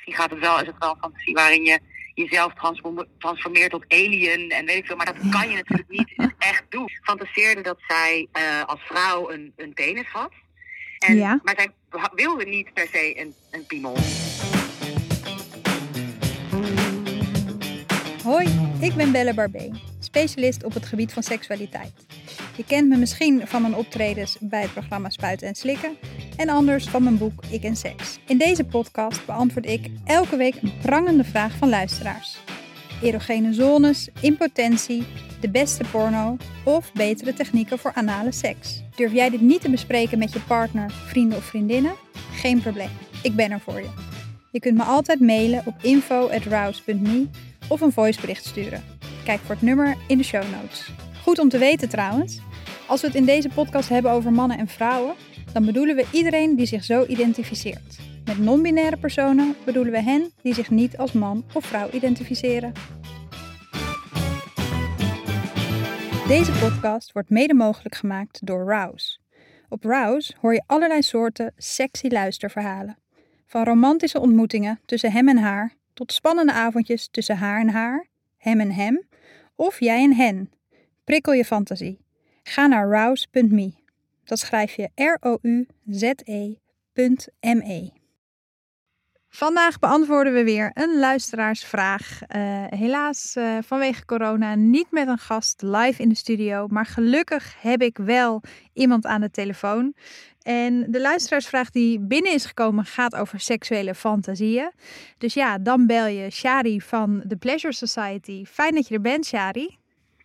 fantasie gaat het wel, is het wel een fantasie waarin je jezelf transform- transformeert tot alien en weet ik veel. Maar dat kan je natuurlijk niet echt doen. Fantaseerde dat zij eh, als vrouw een, een penis had. En, Ja. Maar zij wilde niet per se een, een piemel. Hoi, ik ben Belle Barbé, specialist op het gebied van seksualiteit. Je kent me misschien van mijn optredens bij het programma Spuiten en Slikken en anders van mijn boek Ik en Seks. In deze podcast beantwoord ik elke week een prangende vraag van luisteraars. Erogene zones, impotentie, de beste porno of betere technieken voor anale seks. Durf jij dit niet te bespreken met je partner, vrienden of vriendinnen? Geen probleem, ik ben er voor je. Je kunt me altijd mailen op info.rouse.me of een voicebericht sturen. Kijk voor het nummer in de show notes. Goed om te weten trouwens, als we het in deze podcast hebben over mannen en vrouwen, dan bedoelen we iedereen die zich zo identificeert. Met non-binaire personen bedoelen we hen die zich niet als man of vrouw identificeren. Deze podcast wordt mede mogelijk gemaakt door Rouse. Op Rouse hoor je allerlei soorten sexy luisterverhalen. Van romantische ontmoetingen tussen hem en haar tot spannende avondjes tussen haar en haar, hem en hem of jij en hen. Prikkel je fantasie. Ga naar rouse.me. Dat schrijf je R-O-U-Z-E.me. Vandaag beantwoorden we weer een luisteraarsvraag. Eh, helaas eh, vanwege corona niet met een gast live in de studio. Maar gelukkig heb ik wel iemand aan de telefoon. En de luisteraarsvraag die binnen is gekomen gaat over seksuele fantasieën. Dus ja, dan bel je Shari van The Pleasure Society. Fijn dat je er bent, Shari.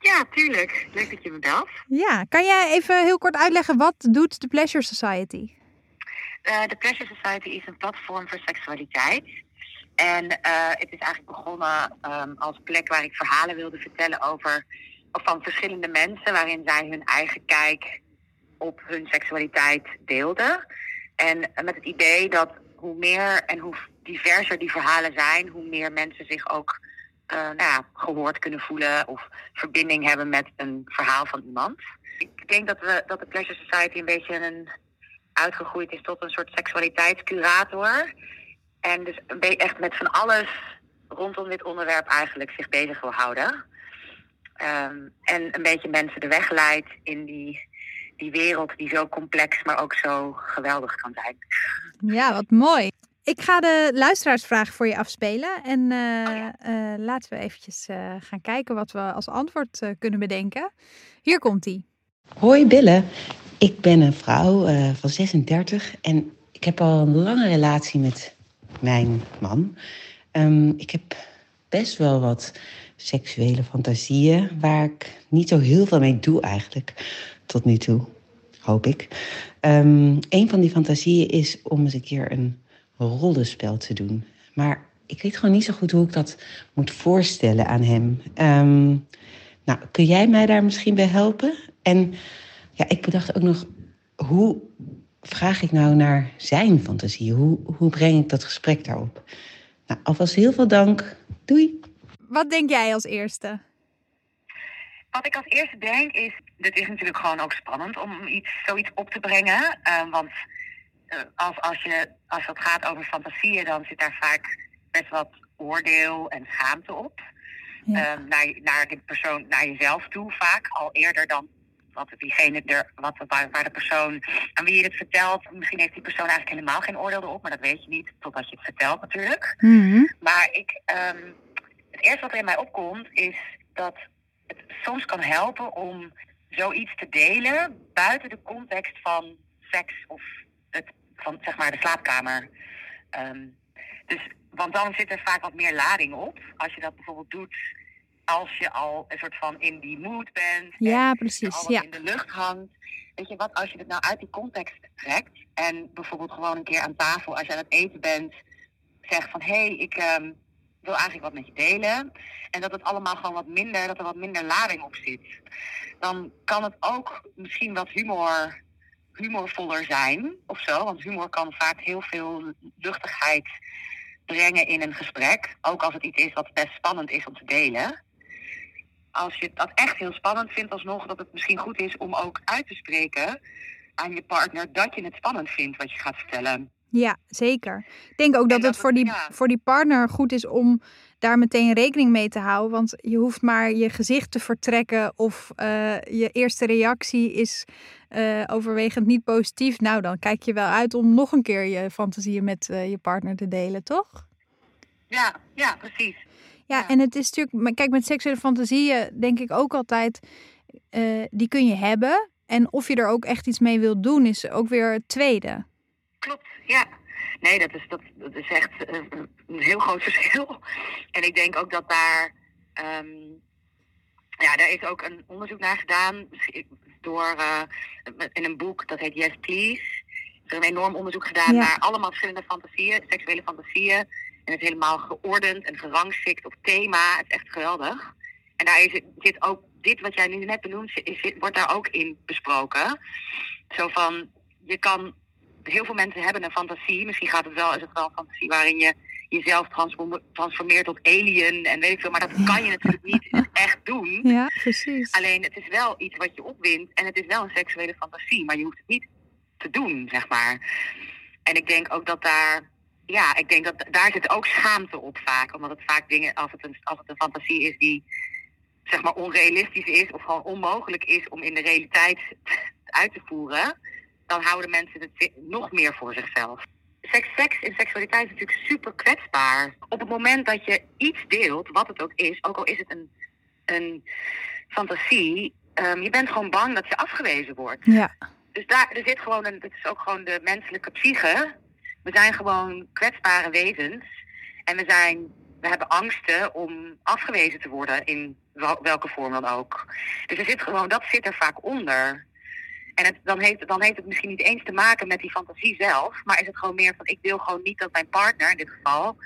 Ja, tuurlijk. Leuk dat je me belt. Ja, kan jij even heel kort uitleggen wat doet The Pleasure Society? Eh, De Pleasure Society is een platform voor seksualiteit. En eh, het is eigenlijk begonnen ehm, als plek waar ik verhalen wilde vertellen over of van verschillende mensen, waarin zij hun eigen kijk op hun seksualiteit deelden. En eh, met het idee dat hoe meer en hoe diverser die verhalen zijn, hoe meer mensen zich ook eh, nou gehoord kunnen voelen of verbinding hebben met een verhaal van iemand. Ik denk dat, we, dat de Pleasure Society een beetje een uitgegroeid is tot een soort seksualiteitscurator. En dus een be- echt met van alles rondom dit onderwerp eigenlijk zich bezig wil houden. Ehm, en een beetje mensen de weg leidt in die, die wereld die zo complex, maar ook zo geweldig kan zijn. Ja, wat mooi. Ik ga de luisteraarsvraag voor je afspelen. En eh, eh, laten we eventjes eh, gaan kijken wat we als antwoord eh, kunnen bedenken. Hier komt ie. Hoi Bille, ik ben een vrouw eh, van 36 en ik heb al een lange relatie met mijn man. Ehm, ik heb best wel wat seksuele fantasieën waar ik niet zo heel veel mee doe eigenlijk, tot nu toe, hoop ik. Ehm, een van die fantasieën is om eens een keer een rollenspel te doen. Maar ik weet gewoon niet zo goed hoe ik dat moet voorstellen aan hem. Ehm, nou, kun jij mij daar misschien bij helpen? En ja, ik bedacht ook nog, hoe vraag ik nou naar zijn fantasie? Hoe, hoe breng ik dat gesprek daarop? Nou, alvast heel veel dank. Doei! Wat denk jij als eerste? Wat ik als eerste denk is, dit is natuurlijk gewoon ook spannend om iets, zoiets op te brengen. Eh, want als, als, je, als het gaat over fantasieën, dan zit daar vaak best wat oordeel en schaamte op. Ja. Eh, naar, naar de persoon, naar jezelf toe vaak, al eerder dan wat diegene er, wat, waar, waar de persoon aan wie je het vertelt. Misschien heeft die persoon eigenlijk helemaal geen oordeel erop, maar dat weet je niet totdat je het vertelt natuurlijk. Mhm. Maar ik, ehm, het eerste wat er in mij opkomt is dat het soms kan helpen om zoiets te delen buiten de context van seks of het, van zeg maar de slaapkamer. Ehm, dus, want dan zit er vaak wat meer lading op. Als je dat bijvoorbeeld doet als je al een soort van in die mood bent. Ja, en precies. al wat Ja. in de lucht hangt. Weet je wat, als je het nou uit die context trekt en bijvoorbeeld gewoon een keer aan tafel, als je aan het eten bent, zegt van hé, hey, ik ehm, wil eigenlijk wat met je delen. En dat het allemaal gewoon wat minder, dat er wat minder lading op zit. Dan kan het ook misschien wat humor, humorvoller zijn of zo. Want humor kan vaak heel veel luchtigheid brengen in een gesprek. Ook als het iets is wat best spannend is om te delen. Als je dat echt heel spannend vindt, alsnog dat het misschien goed is om ook uit te spreken aan je partner dat je het spannend vindt wat je gaat vertellen. Ja, zeker. Ik denk ook dat, dat het voor die, ja. voor die partner goed is om daar meteen rekening mee te houden. Want je hoeft maar je gezicht te vertrekken of eh, je eerste reactie is eh, overwegend niet positief. Nou, dan kijk je wel uit om nog een keer je fantasieën met eh, je partner te delen, toch? Ja, ja, precies. Ja, Ja. en het is natuurlijk, kijk, met seksuele fantasieën denk ik ook altijd, die kun je hebben. En of je er ook echt iets mee wilt doen, is ook weer het tweede. Klopt, ja. Nee, dat is, dat, dat is echt eh, een heel groot verschil. En ik denk ook dat daar... ehm, ja, daar is ook een onderzoek naar gedaan door eh, in een boek dat heet Yes Please. Er is een enorm onderzoek gedaan Ja. naar allemaal verschillende fantasieën, seksuele fantasieën. En het helemaal geordend en gerangschikt op thema. Het is echt geweldig. En daar is, zit ook dit wat jij nu net benoemt, is, zit- wordt daar ook in besproken. Zo van, je kan, heel veel mensen hebben een fantasie. Misschien gaat het wel, is het wel een fantasie waarin je jezelf transform- transformeert tot alien en weet ik veel. Maar dat kan je natuurlijk niet echt doen. Ja, precies. Alleen het is wel iets wat je opwint en het is wel een seksuele fantasie, maar je hoeft het niet te doen, zeg maar. En ik denk ook dat daar, ja, ik denk dat daar zit ook schaamte op vaak, omdat het vaak dingen, als het een, als het een fantasie is die, zeg maar, onrealistisch is of gewoon onmogelijk is om in de realiteit uit te voeren, dan houden mensen het nog meer voor zichzelf. Seks, seks en seksualiteit is natuurlijk super kwetsbaar. Op het moment dat je iets deelt, wat het ook is, ook al is het een, een fantasie, ehm, je bent gewoon bang dat je afgewezen wordt. Ja, Dus daar er zit gewoon een, het is ook gewoon de menselijke psyche. We zijn gewoon kwetsbare wezens. En we zijn, we hebben angsten om afgewezen te worden in wel- welke vorm dan ook. Dus er zit gewoon, dat zit er vaak onder. En het, dan, heeft, dan heeft het misschien niet eens te maken met die fantasie zelf, maar is het gewoon meer van ik wil gewoon niet dat mijn partner in dit geval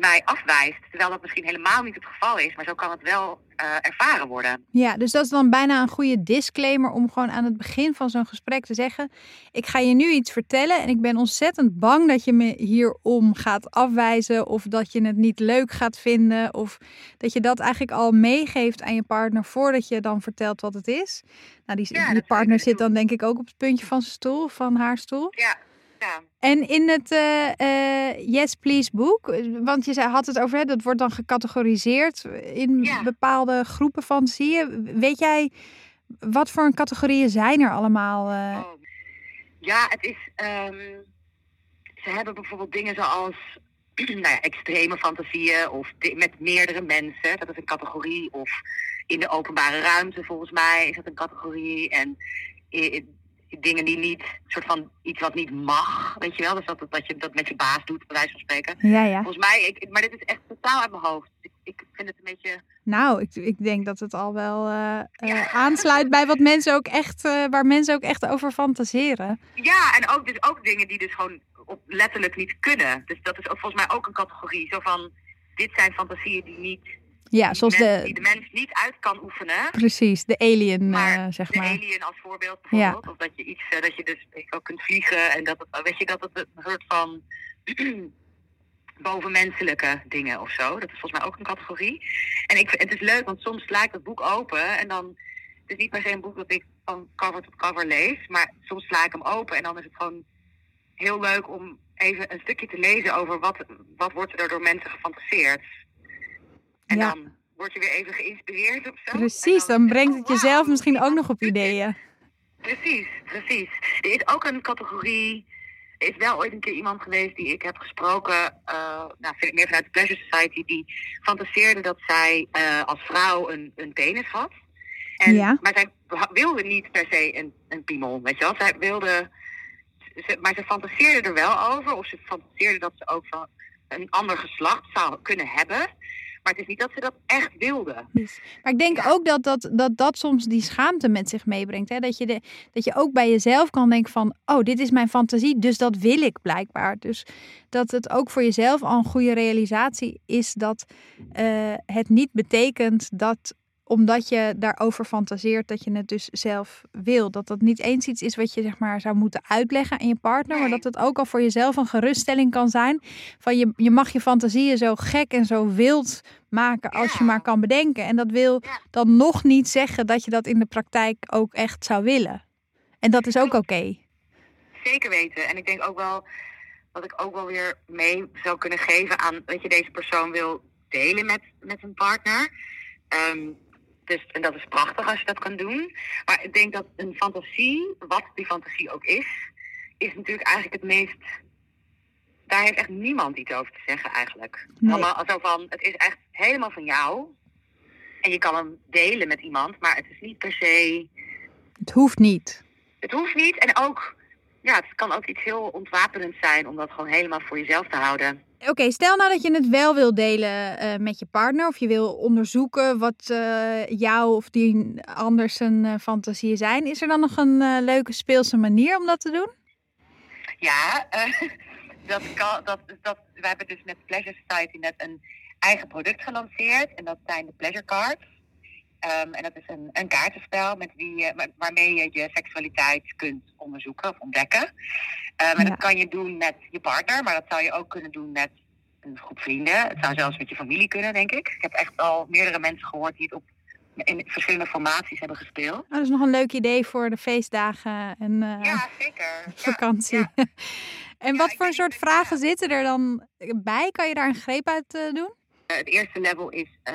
mij afwijst. Terwijl dat misschien helemaal niet het geval is, maar zo kan het wel eh, ervaren worden. ja, dus dat is dan bijna een goede disclaimer om gewoon aan het begin van zo'n gesprek te zeggen: Ik ga je nu iets vertellen en ik ben ontzettend bang dat je me hierom gaat afwijzen of dat je het niet leuk gaat vinden of dat je dat eigenlijk al meegeeft aan je partner voordat je dan vertelt wat het is. Nou, die, Ja, die partner zit dan denk ik ook op het puntje van zijn stoel, van haar stoel. Ja, ja. En in het eh, eh, Yes Please boek, eh, want je had het over, hè, dat wordt dan gecategoriseerd in Ja. bepaalde groepen fantasieën. Weet jij wat voor een categorieën zijn er allemaal? Oh. Ja, het is. ehm, ze hebben bijvoorbeeld dingen zoals nou ja, extreme fantasieën of met meerdere mensen. Dat is een categorie. Of in de openbare ruimte, volgens mij, is dat een categorie. En dingen die niet, soort van iets wat niet mag, weet je wel. Dus dat, dat je dat met je baas doet, bij wijze van spreken. Ja, ja. Volgens mij, ik, maar dit is echt totaal uit mijn hoofd. Ik, ik vind het een beetje. Nou, ik, ik denk dat het al wel eh, eh, Ja. aansluit bij wat mensen ook echt, eh, waar mensen ook echt over fantaseren. Ja, en ook, dus ook dingen die dus gewoon op, letterlijk niet kunnen. Dus dat is ook volgens mij ook een categorie. Zo van, dit zijn fantasieën die, niet, Ja, die, zoals mens- die de, de mens niet uit kan oefenen. precies, de alien, Maar eh, zeg de maar. alien als voorbeeld bijvoorbeeld. Of dat je iets, eh, dat je dus ook kunt vliegen en dat het, weet je, dat het een soort van bovenmenselijke dingen of zo. Dat is volgens mij ook een categorie. En ik, het is leuk, want soms sla ik het boek open en dan. Het is niet per se een boek dat ik van cover tot cover lees, maar soms sla ik hem open en dan is het gewoon heel leuk om even een stukje te lezen over wat, wat wordt er door mensen gefantaseerd. En Ja. dan word je weer even geïnspireerd of zo. Precies, dan brengt het jezelf misschien ook nog op ideeën. Precies, precies. Er is ook een categorie. Er is wel ooit een keer iemand geweest die ik heb gesproken, eh nou, vind ik meer vanuit de Pleasure Society, die fantaseerde dat zij eh, als vrouw een, een penis had. En, Ja. Maar zij wilde niet per se een, een piemel, weet je wel. Zij wilde, ze, maar ze fantaseerde er wel over, of ze fantaseerde dat ze ook van een ander geslacht zou kunnen hebben. Maar het is niet dat ze dat echt wilde. Maar ik denk Ja. ook dat dat, dat dat soms die schaamte met zich meebrengt. Hè? Dat, je de, dat je ook bij jezelf kan denken van... oh, dit is mijn fantasie, dus dat wil ik blijkbaar. Dus dat het ook voor jezelf al een goede realisatie is... dat eh, het niet betekent dat omdat je daarover fantaseert... dat je het dus zelf wil. Dat dat niet eens iets is wat je zeg maar, zou moeten uitleggen aan je partner... maar dat het ook al voor jezelf een geruststelling kan zijn... van je, je mag je fantasieën zo gek en zo wild maken als je maar kan bedenken. En dat wil dan nog niet zeggen dat je dat in de praktijk ook echt zou willen. En dat is ook oké. Zeker weten. En ik denk ook wel, wat ik ook wel weer mee zou kunnen geven aan dat je deze persoon wil delen met, met een partner. Ehm, dus, en dat is prachtig als je dat kan doen. Maar ik denk dat een fantasie, wat die fantasie ook is, is natuurlijk eigenlijk het meest. Daar heeft echt niemand iets over te zeggen eigenlijk. Nee. Allemaal zo van, het is echt helemaal van jou. En je kan hem delen met iemand, maar het is niet per se. Het hoeft niet. Het hoeft niet. En ook, ja, het kan ook iets heel ontwapenend zijn om dat gewoon helemaal voor jezelf te houden. Oké, stel nou dat je het wel wil delen eh, met je partner of je wil onderzoeken wat eh, jou of die anders zijn eh, fantasieën zijn. Is er dan nog een leuke speelse manier om dat te doen? Ja, dat kan, dat, dat, we hebben dus met Pleasure Society net een eigen product gelanceerd. En dat zijn de Pleasure Cards. Ehm, en dat is een, een kaartenspel met wie, waarmee je je seksualiteit kunt onderzoeken of ontdekken. Ehm, en Ja. dat kan je doen met je partner, maar dat zou je ook kunnen doen met een groep vrienden. Het zou zelfs met je familie kunnen, denk ik. Ik heb echt al meerdere mensen gehoord die het op, in verschillende formaties hebben gespeeld. Oh, dat is nog een leuk idee voor de feestdagen en eh, Ja, zeker. Vakantie. ja. en wat voor soort vragen zitten er dan bij? Kan je daar een greep uit eh, doen? Eh, het eerste level is eh,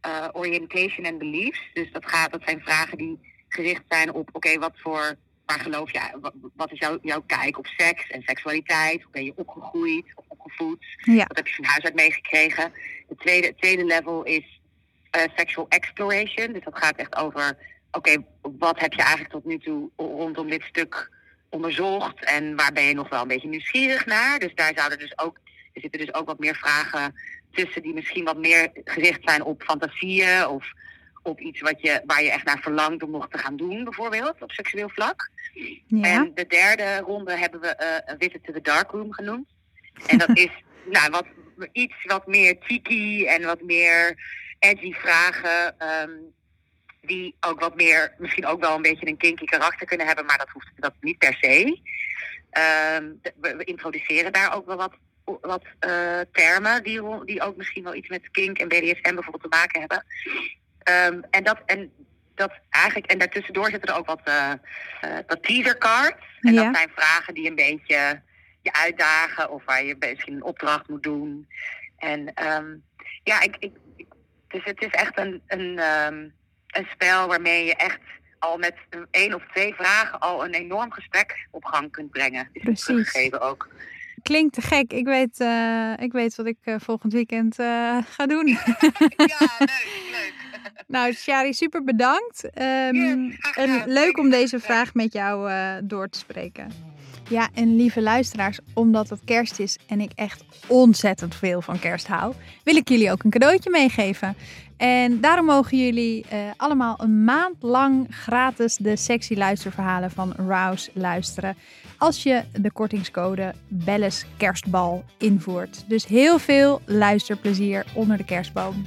eh, orientation and beliefs. Dus dat, gaat, dat zijn vragen die gericht zijn op, oké, wat voor, waar geloof je, wat, wat is jouw, jouw kijk op seks en seksualiteit? Hoe ben je opgegroeid of opgevoed? Ja. Wat heb je van huis uit meegekregen? Het tweede, het tweede level is eh, sexual exploration. Dus dat gaat echt over, oké, wat heb je eigenlijk tot nu toe rondom dit stuk onderzocht? En waar ben je nog wel een beetje nieuwsgierig naar? Dus daar zouden dus ook, er zitten dus ook wat meer vragen tussen die misschien wat meer gericht zijn op fantasieën of op iets wat je, waar je echt naar verlangt om nog te gaan doen, bijvoorbeeld, op seksueel vlak. Ja. En de derde ronde hebben we Visit to the Dark Room genoemd. En dat is nou, wat, iets wat meer cheeky en wat meer edgy vragen. ehm, die ook wat meer, misschien ook wel een beetje een kinky karakter kunnen hebben, maar dat hoeft dat niet per se. Ehm, we introduceren daar ook wel wat, wat eh, termen die, die ook misschien wel iets met kink en BDSM bijvoorbeeld te maken hebben. Ehm, en dat en dat eigenlijk, en daartussendoor zitten er ook wat, eh eh wat teaser cards. En Ja. dat zijn vragen die een beetje je uitdagen of waar je misschien een opdracht moet doen. En ehm, ja, ik, ik, dus het is echt een, een, ehm, een spel waarmee je echt al met één of twee vragen al een enorm gesprek op gang kunt brengen. Is Precies. teruggegeven ook. Klinkt te gek. Ik weet, eh, ik weet wat ik eh, volgend weekend eh, ga doen. ja, leuk, leuk. nou, Shari, super bedankt. Ehm, en leuk om deze vraag met jou door te spreken. Ja, en lieve luisteraars, omdat het kerst is en ik echt ontzettend veel van kerst hou, wil ik jullie ook een cadeautje meegeven. En daarom mogen jullie eh, allemaal een maand lang gratis de sexy luisterverhalen van Rouse luisteren. Als je de kortingscode Belles Kerstbal invoert. Dus heel veel luisterplezier onder de kerstboom.